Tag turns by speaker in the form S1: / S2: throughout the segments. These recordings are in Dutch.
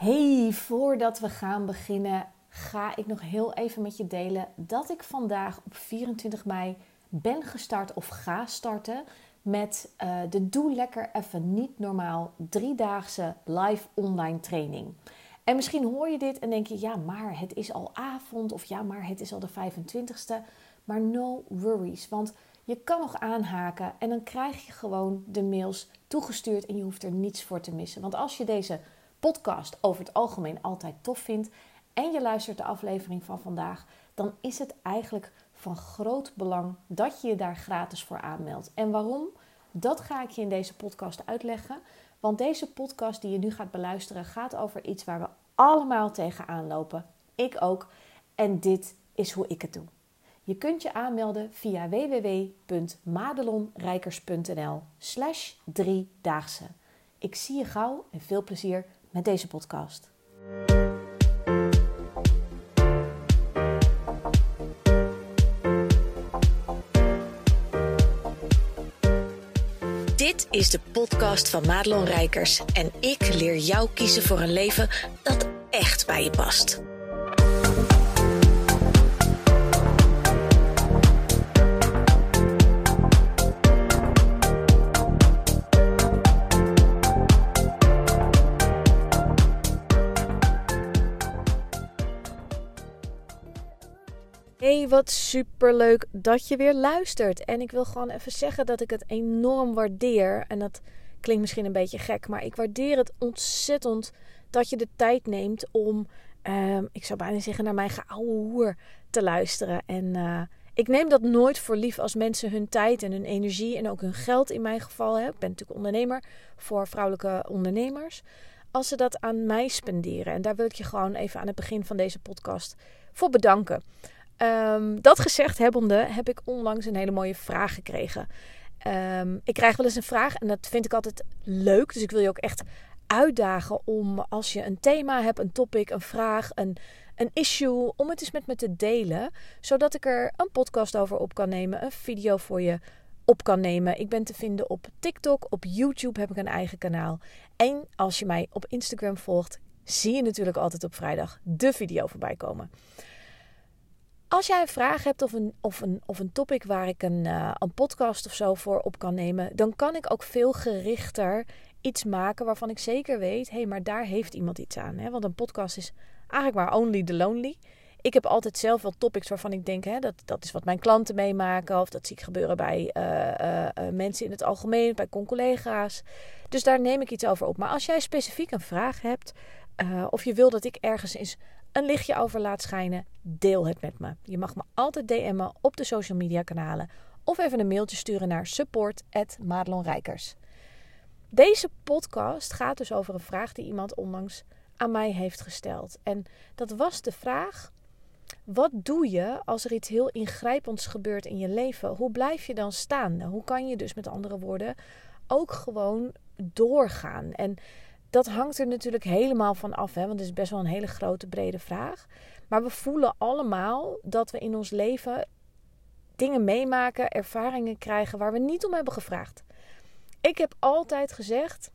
S1: Hey, voordat we gaan beginnen, ga ik nog heel even met je delen dat ik vandaag op 24 mei ben gestart of ga starten met uh, de Doe Lekker Even Niet Normaal driedaagse live online training. En misschien hoor je dit en denk je, ja, maar het is al avond of ja, maar het is al de 25ste. Maar no worries, want je kan nog aanhaken en dan krijg je gewoon de mails toegestuurd en je hoeft er niets voor te missen. Want als je deze podcast over het algemeen altijd tof vindt en je luistert de aflevering van vandaag, dan is het eigenlijk van groot belang dat je je daar gratis voor aanmeldt. En waarom? Dat ga ik je in deze podcast uitleggen. Want deze podcast die je nu gaat beluisteren gaat over iets waar we allemaal tegenaan lopen. Ik ook. En dit is hoe ik het doe. Je kunt je aanmelden via www.madelonrijkers.nl slash driedaagse. Ik zie je gauw en veel plezier met deze podcast.
S2: Dit is de podcast van Madelon Rijkers en ik leer jou kiezen voor een leven dat echt bij je past.
S1: Hey, wat superleuk dat je weer luistert. En ik wil gewoon even zeggen dat ik het enorm waardeer. En dat klinkt misschien een beetje gek, maar ik waardeer het ontzettend dat je de tijd neemt om, ehm, ik zou bijna zeggen, naar mijn geouwe hoer te luisteren. En uh, ik neem dat nooit voor lief als mensen hun tijd en hun energie en ook hun geld in mijn geval, hè, ik ben natuurlijk ondernemer voor vrouwelijke ondernemers, als ze dat aan mij spenderen. En daar wil ik je gewoon even aan het begin van deze podcast voor bedanken. Um, dat gezegd hebbende heb ik onlangs een hele mooie vraag gekregen. Um, ik krijg wel eens een vraag en dat vind ik altijd leuk. Dus ik wil je ook echt uitdagen om als je een thema hebt, een topic, een vraag, een, een issue, om het eens met me te delen. Zodat ik er een podcast over op kan nemen, een video voor je op kan nemen. Ik ben te vinden op TikTok, op YouTube heb ik een eigen kanaal. En als je mij op Instagram volgt, zie je natuurlijk altijd op vrijdag de video voorbij komen. Als jij een vraag hebt of een, of een, of een topic waar ik een, uh, een podcast of zo voor op kan nemen, dan kan ik ook veel gerichter iets maken waarvan ik zeker weet, hé, hey, maar daar heeft iemand iets aan. Hè? Want een podcast is eigenlijk maar only the lonely. Ik heb altijd zelf wel topics waarvan ik denk, hè, dat, dat is wat mijn klanten meemaken. Of dat zie ik gebeuren bij uh, uh, mensen in het algemeen, bij collega's. Dus daar neem ik iets over op. Maar als jij specifiek een vraag hebt, of je wil dat ik ergens eens een lichtje over laat schijnen, deel het met me. Je mag me altijd DM'en op de social media kanalen of even een mailtje sturen naar support@madelonrijkers. Deze podcast gaat dus over een vraag die iemand onlangs aan mij heeft gesteld. En dat was de vraag: wat doe je als er iets heel ingrijpends gebeurt in je leven? Hoe blijf je dan staan? Hoe kan je dus met andere woorden ook gewoon doorgaan? En dat hangt er natuurlijk helemaal van af, hè, want het is best wel een hele grote, brede vraag. Maar we voelen allemaal dat we in ons leven dingen meemaken, ervaringen krijgen waar we niet om hebben gevraagd. Ik heb altijd gezegd: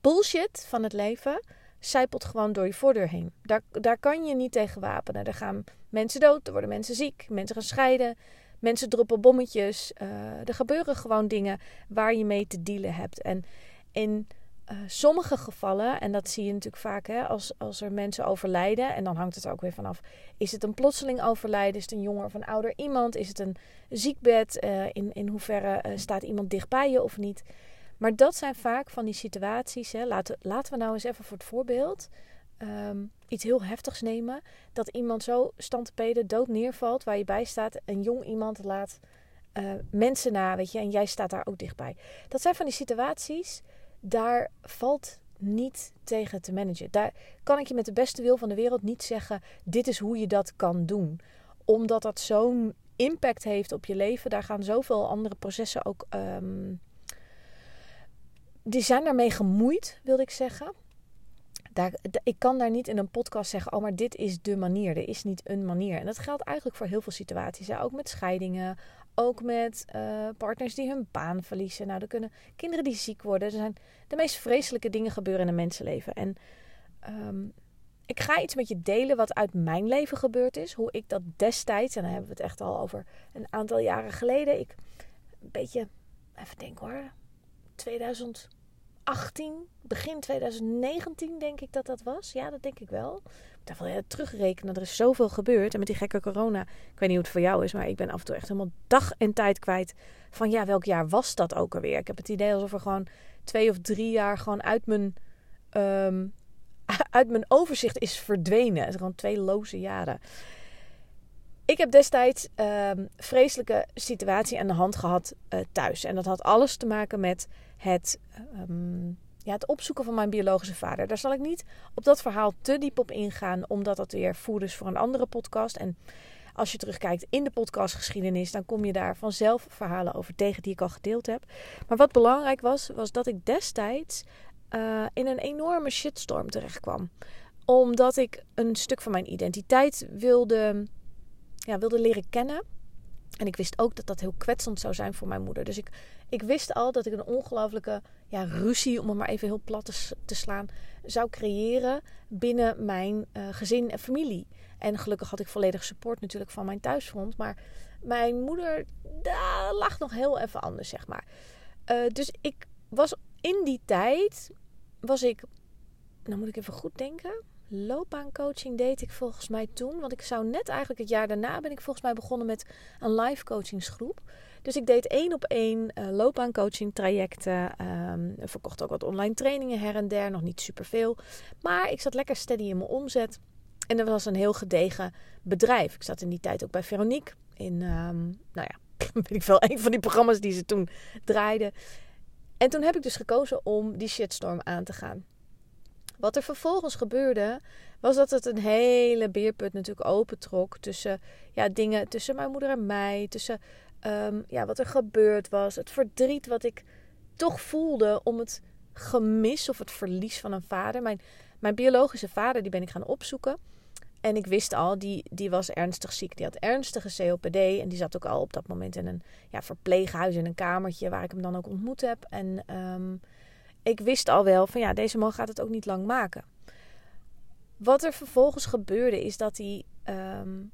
S1: bullshit van het leven zijpelt gewoon door je voordeur heen. Daar, daar kan je niet tegen wapenen. Er gaan mensen dood, er worden mensen ziek, mensen gaan scheiden, mensen droppen bommetjes. Uh, er gebeuren gewoon dingen waar je mee te dealen hebt. En in uh, sommige gevallen, en dat zie je natuurlijk vaak hè, als, als er mensen overlijden, en dan hangt het ook weer vanaf: is het een plotseling overlijden? Is het een jonger of een ouder iemand? Is het een ziekbed? Uh, in, in hoeverre uh, staat iemand dichtbij je of niet? Maar dat zijn vaak van die situaties. Hè. Laten, laten we nou eens even voor het voorbeeld um, iets heel heftigs nemen: dat iemand zo standpeden dood neervalt, waar je bij staat, een jong iemand laat mensen na, weet je, en jij staat daar ook dichtbij. Dat zijn van die situaties daar valt niet tegen te managen. Daar kan ik je met de beste wil van de wereld niet zeggen: dit is hoe je dat kan doen. Omdat dat zo'n impact heeft op je leven. Daar gaan zoveel andere processen ook. Um, die zijn daarmee gemoeid, wilde ik zeggen. Daar, ik kan daar niet in een podcast zeggen: oh, maar dit is de manier. Er is niet een manier. En dat geldt eigenlijk voor heel veel situaties. Ook met scheidingen, ook met uh, partners die hun baan verliezen. Nou, er kunnen kinderen die ziek worden. Er zijn de meest vreselijke dingen gebeuren in een mensenleven. En ehm, ik ga iets met je delen wat uit mijn leven gebeurd is. Hoe ik dat destijds, en dan hebben we het echt al over een aantal jaren geleden. Ik een beetje, even denken hoor, 2018, begin 2019 denk ik dat dat was. Ja, dat denk ik wel. Ik moet even terugrekenen. Er is zoveel gebeurd. En met die gekke corona, ik weet niet hoe het voor jou is, maar ik ben af en toe echt helemaal dag en tijd kwijt. Van ja, welk jaar was dat ook alweer? Ik heb het idee alsof er gewoon twee of drie jaar gewoon uit mijn, ehm, uit mijn overzicht is verdwenen. Het zijn gewoon twee loze jaren. Ik heb destijds um, vreselijke situatie aan de hand gehad uh, thuis. En dat had alles te maken met het, um, ja, het opzoeken van mijn biologische vader. Daar zal ik niet op dat verhaal te diep op ingaan, omdat dat weer voer is voor een andere podcast. En als je terugkijkt in de podcastgeschiedenis, dan kom je daar vanzelf verhalen over tegen die ik al gedeeld heb. Maar wat belangrijk was, was dat ik destijds uh, in een enorme shitstorm terecht kwam. Omdat ik een stuk van mijn identiteit wilde ja, wilde leren kennen. En ik wist ook dat dat heel kwetsend zou zijn voor mijn moeder. Dus ik, ik wist al dat ik een ongelooflijke ja, ruzie, om het maar even heel plat te, slaan, zou creëren binnen mijn uh, gezin en familie. En gelukkig had ik volledig support natuurlijk van mijn thuisfront. Maar mijn moeder daar lag nog heel even anders, zeg maar. Uh, dus ik was in die tijd, was ik, nou moet ik even goed denken loopbaancoaching deed ik volgens mij toen. Want ik zou net eigenlijk het jaar daarna ben ik volgens mij begonnen met een live coachingsgroep. Dus ik deed één op één uh, loopbaancoaching trajecten. Um, verkocht ook wat online trainingen her en der. Nog niet superveel. Maar ik zat lekker steady in mijn omzet. En dat was een heel gedegen bedrijf. Ik zat in die tijd ook bij Veronique. In, um, nou ja, weet ik veel, een van die programma's die ze toen draaiden. En toen heb ik dus gekozen om die shitstorm aan te gaan. Wat er vervolgens gebeurde, was dat het een hele beerput natuurlijk opentrok tussen ja, dingen tussen mijn moeder en mij, tussen um, ja, wat er gebeurd was, het verdriet wat ik toch voelde om het gemis of het verlies van een vader. Mijn, mijn biologische vader, die ben ik gaan opzoeken. En ik wist al, die, die was ernstig ziek. Die had ernstige COPD. En die zat ook al op dat moment in een ja, verpleeghuis in een kamertje waar ik hem dan ook ontmoet heb. En um, ik wist al wel van ja, deze man gaat het ook niet lang maken. Wat er vervolgens gebeurde is dat hij um,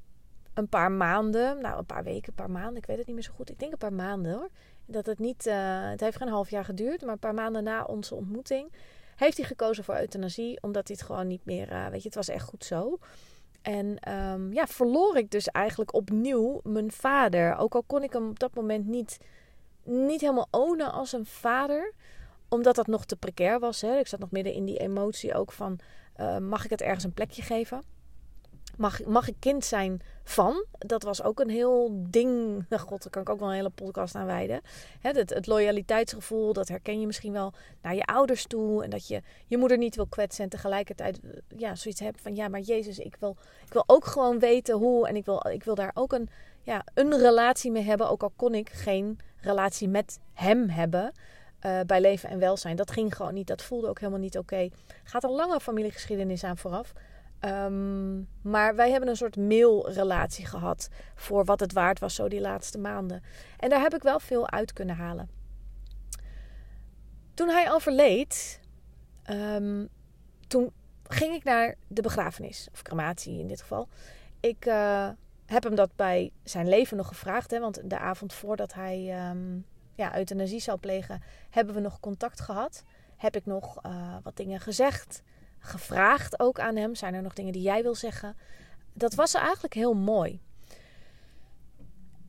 S1: een paar maanden, nou een paar weken, een paar maanden, ik weet het niet meer zo goed. Ik denk een paar maanden hoor. Dat het niet, uh, het heeft geen half jaar geduurd, maar een paar maanden na onze ontmoeting heeft hij gekozen voor euthanasie, omdat hij het gewoon niet meer, uh, weet je, het was echt goed zo. En um, ja, verloor ik dus eigenlijk opnieuw mijn vader. Ook al kon ik hem op dat moment niet, niet helemaal ownen als een vader omdat dat nog te precair was. Hè? Ik zat nog midden in die emotie ook van... Uh, mag ik het ergens een plekje geven? Mag, mag ik kind zijn van? Dat was ook een heel ding. Nou god, daar kan ik ook wel een hele podcast aan wijden. Hè, het, het loyaliteitsgevoel, dat herken je misschien wel naar je ouders toe. En dat je je moeder niet wil kwetsen. En tegelijkertijd eh, ja, zoiets hebt van... Ja, maar Jezus, ik wil, ik wil ook gewoon weten hoe. En ik wil, ik wil daar ook een, ja, een relatie mee hebben. Ook al kon ik geen relatie met hem hebben... Uh, bij leven en welzijn. Dat ging gewoon niet. Dat voelde ook helemaal niet oké. Gaat een lange familiegeschiedenis aan vooraf. Um, maar wij hebben een soort mailrelatie gehad voor wat het waard was zo die laatste maanden. En daar heb ik wel veel uit kunnen halen. Toen hij overleed, um, toen ging ik naar de begrafenis, of crematie in dit geval. Ik uh, heb hem dat bij zijn leven nog gevraagd, hè, want de avond voordat hij um, ja, euthanasie zou plegen, hebben we nog contact gehad. Heb ik nog uh, wat dingen gezegd, gevraagd ook aan hem. Zijn er nog dingen die jij wil zeggen? Dat was eigenlijk heel mooi.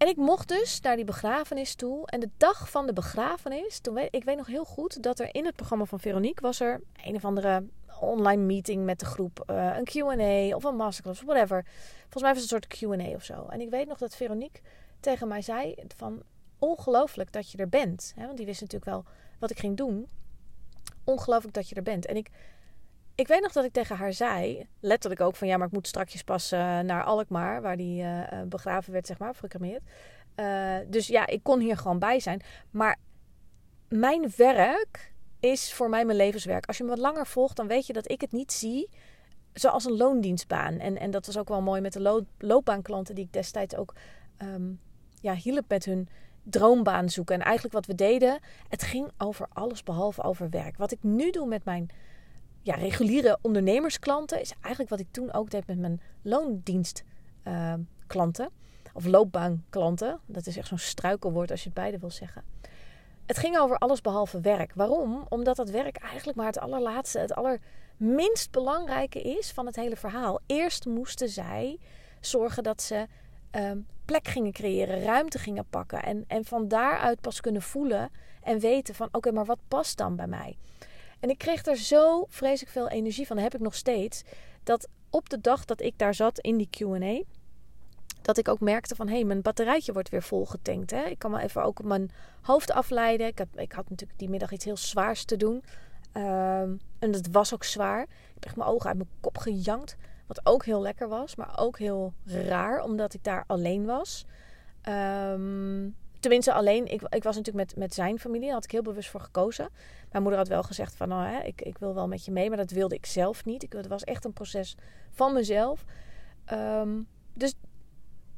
S1: En ik mocht dus naar die begrafenis toe. En de dag van de begrafenis, toen weet, ik weet nog heel goed dat er in het programma van Veronique was er een of andere online meeting met de groep. Uh, een Q&A of een masterclass, whatever. Volgens mij was het een soort Q&A of zo. En ik weet nog dat Veronique tegen mij zei van ongelooflijk dat je er bent. Hè? Want die wist natuurlijk wel wat ik ging doen. Ongelooflijk dat je er bent. En ik, ik weet nog dat ik tegen haar zei, letterlijk ook van ja, maar ik moet strakjes pas naar Alkmaar, waar die uh, begraven werd, zeg maar, gecremeerd. Uh, dus ja, ik kon hier gewoon bij zijn. Maar mijn werk is voor mij mijn levenswerk. Als je me wat langer volgt, dan weet je dat ik het niet zie zoals een loondienstbaan. En, en dat was ook wel mooi met de lo loopbaanklanten die ik destijds ook um, ja, hielp met hun droombaan zoeken. En eigenlijk wat we deden, het ging over alles behalve over werk. Wat ik nu doe met mijn ja, reguliere ondernemersklanten. Is eigenlijk wat ik toen ook deed met mijn loondienstklanten. of loopbaanklanten. Dat is echt zo'n struikelwoord als je het beide wil zeggen. Het ging over alles behalve werk. Waarom? Omdat dat werk eigenlijk maar het allerlaatste, het allerminst belangrijke is van het hele verhaal. Eerst moesten zij zorgen dat ze Ehm, plek gingen creëren, ruimte gingen pakken. En, en van daaruit pas kunnen voelen en weten van oké, maar wat past dan bij mij? En ik kreeg er zo vreselijk veel energie van, heb ik nog steeds. Dat op de dag dat ik daar zat in die QA, dat ik ook merkte van hé, hey, mijn batterijtje wordt weer volgetankt. Hè? Ik kan wel even ook mijn hoofd afleiden. Ik had, ik had natuurlijk die middag iets heel zwaars te doen. Um, en dat was ook zwaar. Ik heb mijn ogen uit mijn kop gejankt. Wat ook heel lekker was, maar ook heel raar, omdat ik daar alleen was. Ehm, tenminste, alleen. Ik, ik was natuurlijk met, met zijn familie. Daar had ik heel bewust voor gekozen. Mijn moeder had wel gezegd van, nou, hè, ik, ik wil wel met je mee. Maar dat wilde ik zelf niet. Ik, het was echt een proces van mezelf. Ehm, dus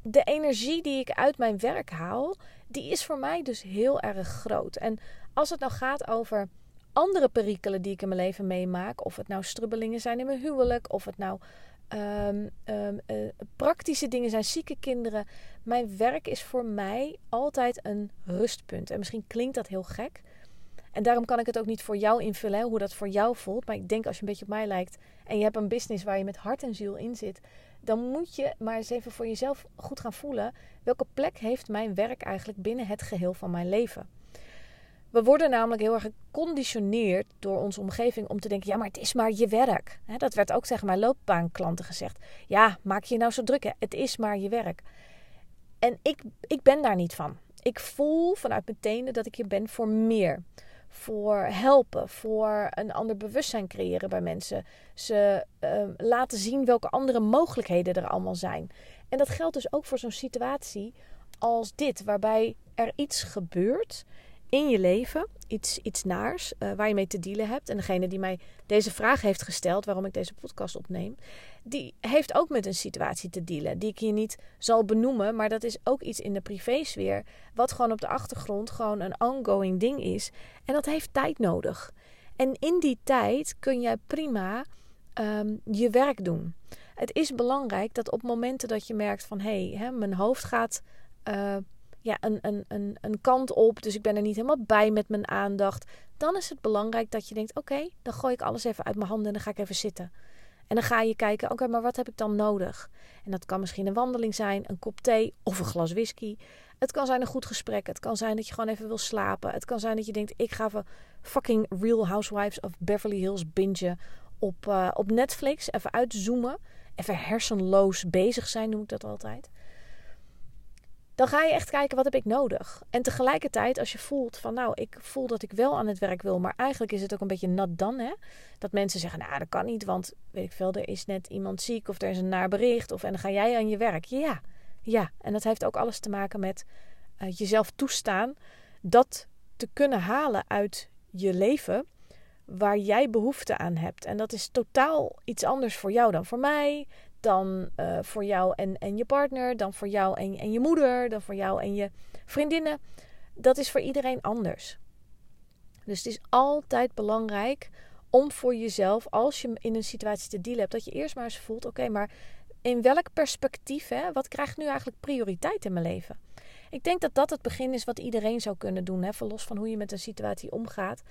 S1: de energie die ik uit mijn werk haal, die is voor mij dus heel erg groot. En als het nou gaat over andere perikelen die ik in mijn leven meemaak, of het nou strubbelingen zijn in mijn huwelijk, of het nou Um, praktische dingen zijn zieke kinderen. Mijn werk is voor mij altijd een rustpunt. En misschien klinkt dat heel gek. En daarom kan ik het ook niet voor jou invullen, hoe dat voor jou voelt. Maar ik denk als je een beetje op mij lijkt en je hebt een business waar je met hart en ziel in zit, dan moet je maar eens even voor jezelf goed gaan voelen. Welke plek heeft mijn werk eigenlijk binnen het geheel van mijn leven? We worden namelijk heel erg geconditioneerd door onze omgeving om te denken: ja, maar het is maar je werk. dat werd ook tegen mijn loopbaanklanten gezegd. Ja, maak je nou zo druk. Het is maar je werk. En ik, ik ben daar niet van. Ik voel vanuit mijn tenen dat ik hier ben voor meer. Voor helpen, voor een ander bewustzijn creëren bij mensen. Ze uh, laten zien welke andere mogelijkheden er allemaal zijn. En dat geldt dus ook voor zo'n situatie als dit, waarbij er iets gebeurt in je leven iets, iets naars uh, waar je mee te dealen hebt. En degene die mij deze vraag heeft gesteld, waarom ik deze podcast opneem, die heeft ook met een situatie te dealen. Die ik hier niet zal benoemen, maar dat is ook iets in de privésfeer. Wat gewoon op de achtergrond gewoon een ongoing ding is. En dat heeft tijd nodig. En in die tijd kun jij prima um, je werk doen. Het is belangrijk dat op momenten dat je merkt van hé, hey, mijn hoofd gaat. Uh, ja, een, een, een, een kant op. Dus ik ben er niet helemaal bij met mijn aandacht. Dan is het belangrijk dat je denkt: oké, dan gooi ik alles even uit mijn handen en dan ga ik even zitten. En dan ga je kijken: oké, maar wat heb ik dan nodig? En dat kan misschien een wandeling zijn, een kop thee of een glas whisky. Het kan zijn een goed gesprek. Het kan zijn dat je gewoon even wil slapen. Het kan zijn dat je denkt: ik ga even fucking Real Housewives of Beverly Hills bingen op, uh, op Netflix. Even uitzoomen. Even hersenloos bezig zijn, noem ik dat altijd dan ga je echt kijken wat heb ik nodig. En tegelijkertijd, als je voelt van nou, ik voel dat ik wel aan het werk wil, maar eigenlijk is het ook een beetje nat dan, hè? Dat mensen zeggen, nou, dat kan niet, want weet ik veel, er is net iemand ziek of er is een naar bericht of en dan ga jij aan je werk. Ja, ja. En dat heeft ook alles te maken met uh, jezelf toestaan dat te kunnen halen uit je leven waar jij behoefte aan hebt. En dat is totaal iets anders voor jou dan voor mij dan uh, voor jou en, en je partner, dan voor jou en, en je moeder, dan voor jou en je vriendinnen. Dat is voor iedereen anders. Dus het is altijd belangrijk om voor jezelf, als je in een situatie te dealen hebt, dat je eerst maar eens voelt: oké, maar in welk perspectief, hè, wat krijgt nu eigenlijk prioriteit in mijn leven? Ik denk dat dat het begin is wat iedereen zou kunnen doen, hè, los van hoe je met een situatie omgaat.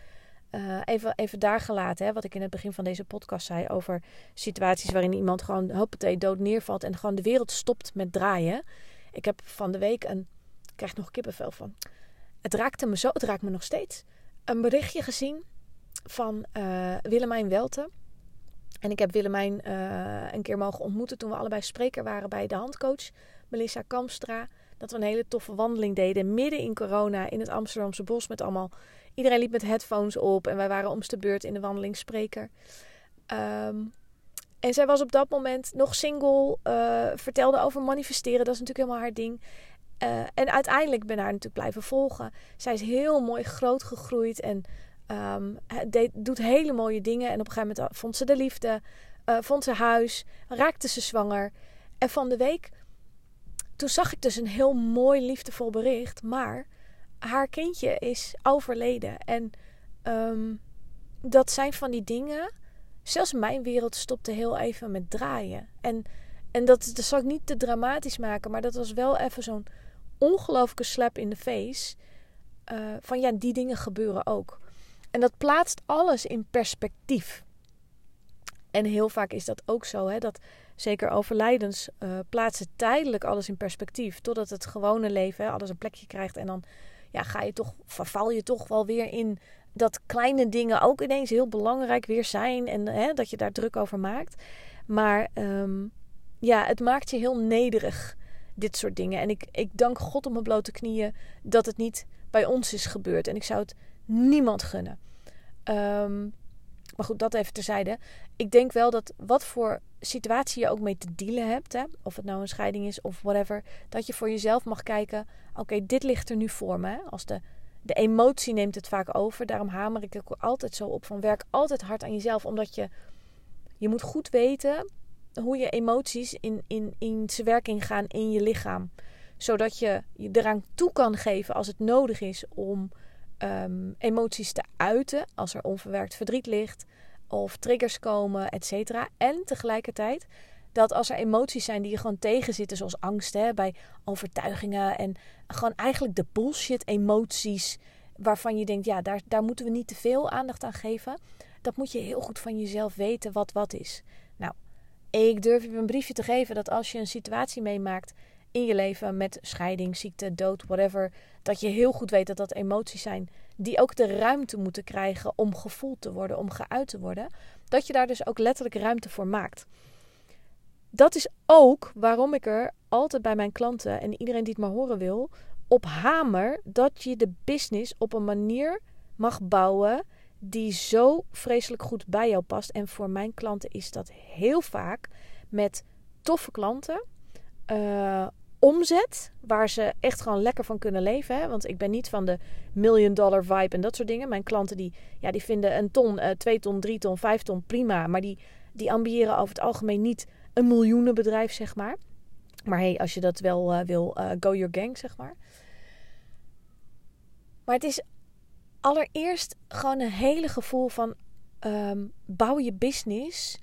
S1: Uh, even, even daar gelaten, hè, wat ik in het begin van deze podcast zei over situaties waarin iemand gewoon hoppatee dood neervalt en gewoon de wereld stopt met draaien. Ik heb van de week een, ik krijg nog kippenvel van. Het raakte me zo, het raakt me nog steeds. Een berichtje gezien van uh, Willemijn Welten. En ik heb Willemijn uh, een keer mogen ontmoeten toen we allebei spreker waren bij de handcoach Melissa Kamstra. Dat we een hele toffe wandeling deden midden in corona in het Amsterdamse bos met allemaal Iedereen liep met headphones op en wij waren om de beurt in de wandelingspreker. Um, en zij was op dat moment nog single, uh, vertelde over manifesteren. Dat is natuurlijk helemaal haar ding. Uh, en uiteindelijk ben haar natuurlijk blijven volgen. Zij is heel mooi groot gegroeid en um, deed, doet hele mooie dingen. En op een gegeven moment vond ze de liefde, vond ze huis, raakte ze zwanger. En van de week, toen zag ik dus een heel mooi liefdevol bericht. Maar haar kindje is overleden. En um, dat zijn van die dingen zelfs mijn wereld stopte heel even met draaien. En, en dat, dat zal ik niet te dramatisch maken, maar dat was wel even zo'n ongelooflijke slap in de face. Uh, van ja, die dingen gebeuren ook. En dat plaatst alles in perspectief. En heel vaak is dat ook zo, hè, dat zeker overlijdens uh, plaatsen tijdelijk alles in perspectief. Totdat het gewone leven alles een plekje krijgt. En dan ja, ga je toch, verval je toch wel weer in dat kleine dingen ook ineens heel belangrijk weer zijn. En hè, dat je daar druk over maakt. Maar um, ja, het maakt je heel nederig, dit soort dingen. En ik, ik dank God op mijn blote knieën dat het niet bij ons is gebeurd. En ik zou het niemand gunnen. Um, maar goed, dat even terzijde. Ik denk wel dat wat voor situatie je ook mee te dealen hebt, hè, of het nou een scheiding is of whatever, dat je voor jezelf mag kijken: oké, dit ligt er nu voor me. Als de, de emotie neemt het vaak over. Daarom hamer ik ook altijd zo op van werk altijd hard aan jezelf, omdat je, je moet goed weten hoe je emoties in, in, in zijn werking gaan in je lichaam. Zodat je je eraan toe kan geven als het nodig is om Ehm, emoties te uiten als er onverwerkt verdriet ligt of triggers komen, et cetera. En tegelijkertijd dat als er emoties zijn die je gewoon tegenzitten, zoals angst hè, bij overtuigingen en gewoon eigenlijk de bullshit emoties waarvan je denkt, ja, daar, daar moeten we niet te veel aandacht aan geven. Dat moet je heel goed van jezelf weten wat wat is. Nou, ik durf je een briefje te geven dat als je een situatie meemaakt in je leven met scheiding, ziekte, dood, whatever, dat je heel goed weet dat dat emoties zijn die ook de ruimte moeten krijgen om gevoeld te worden, om geuit te worden, dat je daar dus ook letterlijk ruimte voor maakt. Dat is ook waarom ik er altijd bij mijn klanten en iedereen die het maar horen wil, op hamer dat je de business op een manier mag bouwen die zo vreselijk goed bij jou past. En voor mijn klanten is dat heel vaak met toffe klanten. Uh, omzet waar ze echt gewoon lekker van kunnen leven. Hè? Want ik ben niet van de million dollar vibe en dat soort dingen. Mijn klanten die, ja, die vinden een ton, uh, twee ton, drie ton, vijf ton prima. Maar die, die ambiëren over het algemeen niet een miljoenenbedrijf, zeg maar. Maar hey, als je dat wel uh, wil, uh, go your gang, zeg maar. Maar het is allereerst gewoon een hele gevoel van um, bouw je business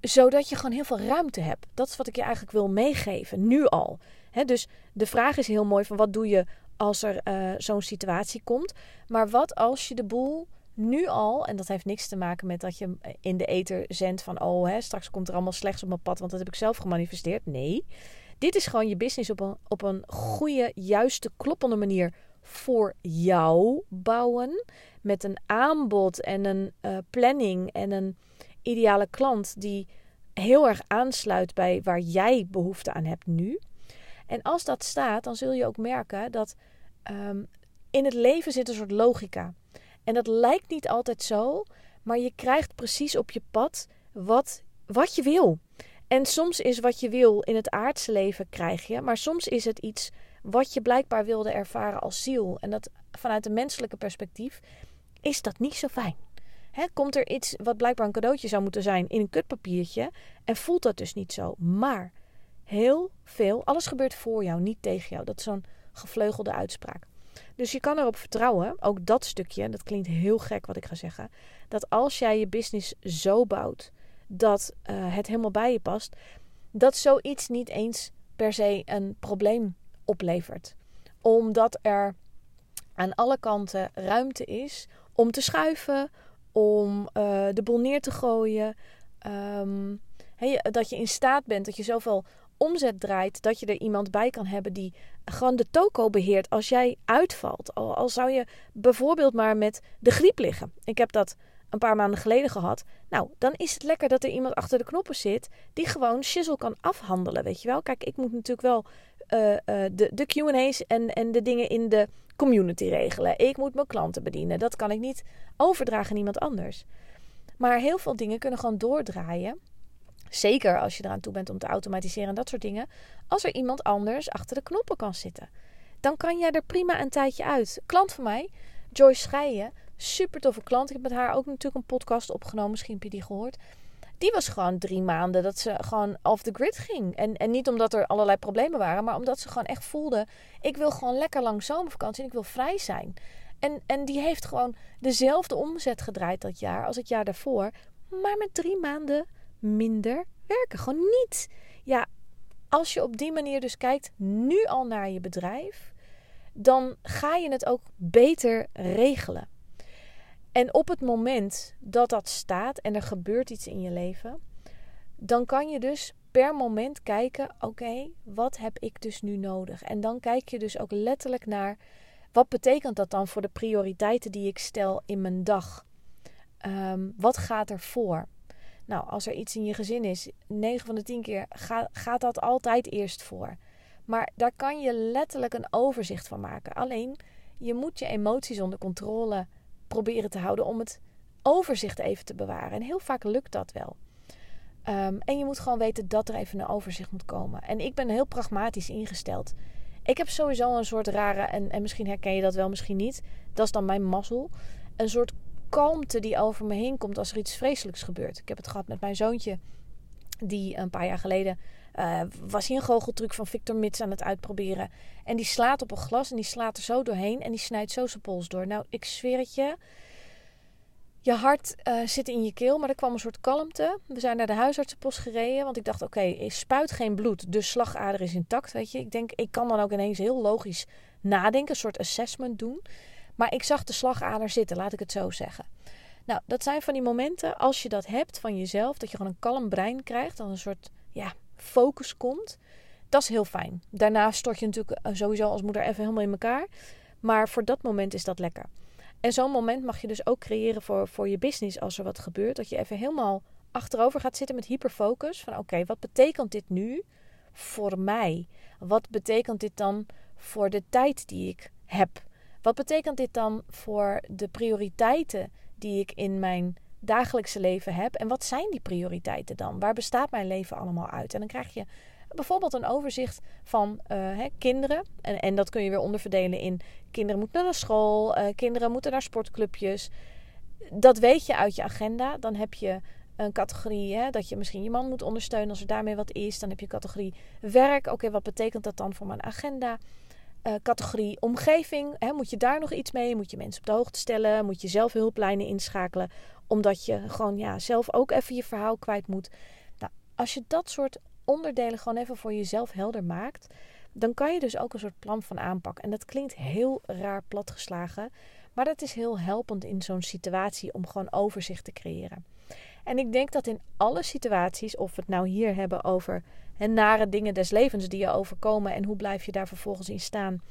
S1: zodat je gewoon heel veel ruimte hebt. Dat is wat ik je eigenlijk wil meegeven, nu al dus de vraag is heel mooi van wat doe je als er uh, zo'n situatie komt. Maar wat als je de boel nu al, en dat heeft niks te maken met dat je in de ether zendt van oh, hè, straks komt er allemaal slechts op mijn pad, want dat heb ik zelf gemanifesteerd. Nee, dit is gewoon je business op een, op een goede, juiste, kloppende manier voor jou bouwen. Met een aanbod en een uh, planning en een ideale klant die heel erg aansluit bij waar jij behoefte aan hebt nu. En als dat staat, dan zul je ook merken dat um, in het leven zit een soort logica. En dat lijkt niet altijd zo, maar je krijgt precies op je pad wat, wat je wil. En soms is wat je wil in het aardse leven krijg je, maar soms is het iets wat je blijkbaar wilde ervaren als ziel. En dat vanuit een menselijke perspectief is dat niet zo fijn. komt er iets wat blijkbaar een cadeautje zou moeten zijn in een kutpapiertje en voelt dat dus niet zo. Maar heel veel. Alles gebeurt voor jou, niet tegen jou. Dat is zo'n gevleugelde uitspraak. Dus je kan erop vertrouwen, ook dat stukje, dat klinkt heel gek wat ik ga zeggen, dat als jij je business zo bouwt dat uh, het helemaal bij je past, dat zoiets niet eens per se een probleem oplevert. Omdat er aan alle kanten ruimte is om te schuiven, om uh, de boel neer te gooien. Um, dat je in staat bent, dat je zoveel omzet draait, dat je er iemand bij kan hebben die gewoon de toko beheert als jij uitvalt. Al, al zou je bijvoorbeeld maar met de griep liggen. Ik heb dat een paar maanden geleden gehad. Nou, dan is het lekker dat er iemand achter de knoppen zit die gewoon shizzle kan afhandelen, weet je wel. Kijk, ik moet natuurlijk wel uh, uh, de, de Q&A's en, en de dingen in de community regelen. Ik moet mijn klanten bedienen. Dat kan ik niet overdragen aan iemand anders. Maar heel veel dingen kunnen gewoon doordraaien Zeker als je eraan toe bent om te automatiseren en dat soort dingen. Als er iemand anders achter de knoppen kan zitten. Dan kan jij er prima een tijdje uit. Klant van mij, Joyce Scheijen. Super toffe klant. Ik heb met haar ook natuurlijk een podcast opgenomen. Misschien heb je die gehoord. Die was gewoon drie maanden dat ze gewoon off the grid ging. En, en niet omdat er allerlei problemen waren, maar omdat ze gewoon echt voelde: ik wil gewoon lekker lang zomervakantie en ik wil vrij zijn. En, en die heeft gewoon dezelfde omzet gedraaid dat jaar als het jaar daarvoor maar met drie maanden minder werken. Gewoon niet. Ja, als je op die manier dus kijkt nu al naar je bedrijf, dan ga je het ook beter regelen. En op het moment dat dat staat en er gebeurt iets in je leven, dan kan je dus per moment kijken: oké, wat heb ik dus nu nodig? En dan kijk je dus ook letterlijk naar wat betekent dat dan voor de prioriteiten die ik stel in mijn dag? Um, wat gaat er voor? Nou, als er iets in je gezin is, 9 van de 10 keer gaat dat altijd eerst voor. Maar daar kan je letterlijk een overzicht van maken. Alleen je moet je emoties onder controle proberen te houden om het overzicht even te bewaren. En heel vaak lukt dat wel. Ehm, en je moet gewoon weten dat er even een overzicht moet komen. En ik ben heel pragmatisch ingesteld. Ik heb sowieso een soort rare, en, en misschien herken je dat wel, misschien niet. Dat is dan mijn mazzel. Een soort kalmte die over me heen komt als er iets vreselijks gebeurt. Ik heb het gehad met mijn zoontje, die een paar jaar geleden uh, was hij een goocheltruc van Victor Mits aan het uitproberen. En die slaat op een glas en die slaat er zo doorheen en die snijdt zo zijn pols door. Nou, ik zweer het je. Je hart uh, zit in je keel, maar er kwam een soort kalmte. We zijn naar de huisartsenpost gereden, want ik dacht, oké, okay, spuit geen bloed, de slagader is intact, weet je. Ik denk, ik kan dan ook ineens heel logisch nadenken, een soort assessment doen. Maar ik zag de slagader zitten, laat ik het zo zeggen. Nou, dat zijn van die momenten, als je dat hebt van jezelf, dat je gewoon een kalm brein krijgt, dan een soort, ja, focus komt. Dat is heel fijn. Daarna stort je natuurlijk eh, sowieso als moeder even helemaal in elkaar. Maar voor dat moment is dat lekker. En zo'n moment mag je dus ook creëren voor, voor je business als er wat gebeurt. Dat je even helemaal achterover gaat zitten met hyperfocus. Van oké, wat betekent dit nu voor mij? Wat betekent dit dan voor de tijd die ik heb? Wat betekent dit dan voor de prioriteiten die ik in mijn dagelijkse leven heb. En wat zijn die prioriteiten dan? Waar bestaat mijn leven allemaal uit? En dan krijg je bijvoorbeeld een overzicht van uh, hè, kinderen. En, en dat kun je weer onderverdelen in kinderen moeten naar school, uh, kinderen moeten naar sportclubjes. Dat weet je uit je agenda. Dan heb je een categorie hè, dat je misschien je man moet ondersteunen als er daarmee wat is. Dan heb je categorie werk. Oké, wat betekent dat dan voor mijn agenda? Uh, categorie omgeving. Hè, moet je daar nog iets mee? Moet je mensen op de hoogte stellen? Moet je zelf hulplijnen inschakelen? Omdat je gewoon ja, zelf ook even je verhaal kwijt moet. Nou, als je dat soort onderdelen gewoon even voor jezelf helder maakt, dan kan je dus ook een soort plan van aanpak. En dat klinkt heel raar platgeslagen, maar dat is heel helpend in zo'n situatie om gewoon overzicht te creëren. En ik denk dat in alle situaties, of we het nou hier hebben over nare dingen des levens die je overkomen en hoe blijf je daar vervolgens in staan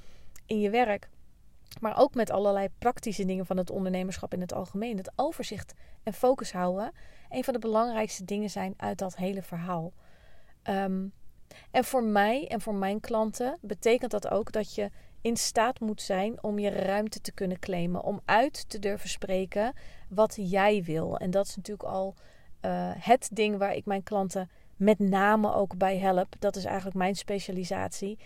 S1: in je werk, maar ook met allerlei praktische dingen van het ondernemerschap in het algemeen. Het overzicht en focus houden. Een van de belangrijkste dingen zijn uit dat hele verhaal. Um, en voor mij en voor mijn klanten betekent dat ook dat je in staat moet zijn om je ruimte te kunnen claimen. Om uit te durven spreken wat jij wil. En dat is natuurlijk al uh, het ding waar ik mijn klanten met name ook bij help. Dat is eigenlijk mijn specialisatie.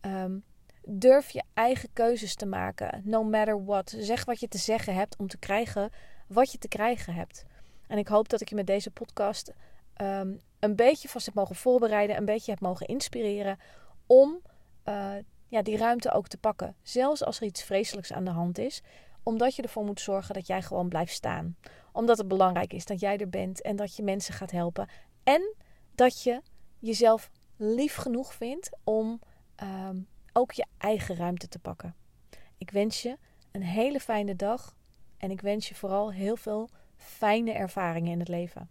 S1: Um, Durf je eigen keuzes te maken, no matter what. Zeg wat je te zeggen hebt om te krijgen wat je te krijgen hebt. En ik hoop dat ik je met deze podcast um, een beetje vast heb mogen voorbereiden, een beetje heb mogen inspireren om uh, ja, die ruimte ook te pakken. Zelfs als er iets vreselijks aan de hand is, omdat je ervoor moet zorgen dat jij gewoon blijft staan. Omdat het belangrijk is dat jij er bent en dat je mensen gaat helpen. En dat je jezelf lief genoeg vindt om um, ook je eigen ruimte te pakken. Ik wens je een hele fijne dag en ik wens je vooral heel veel fijne ervaringen in het leven.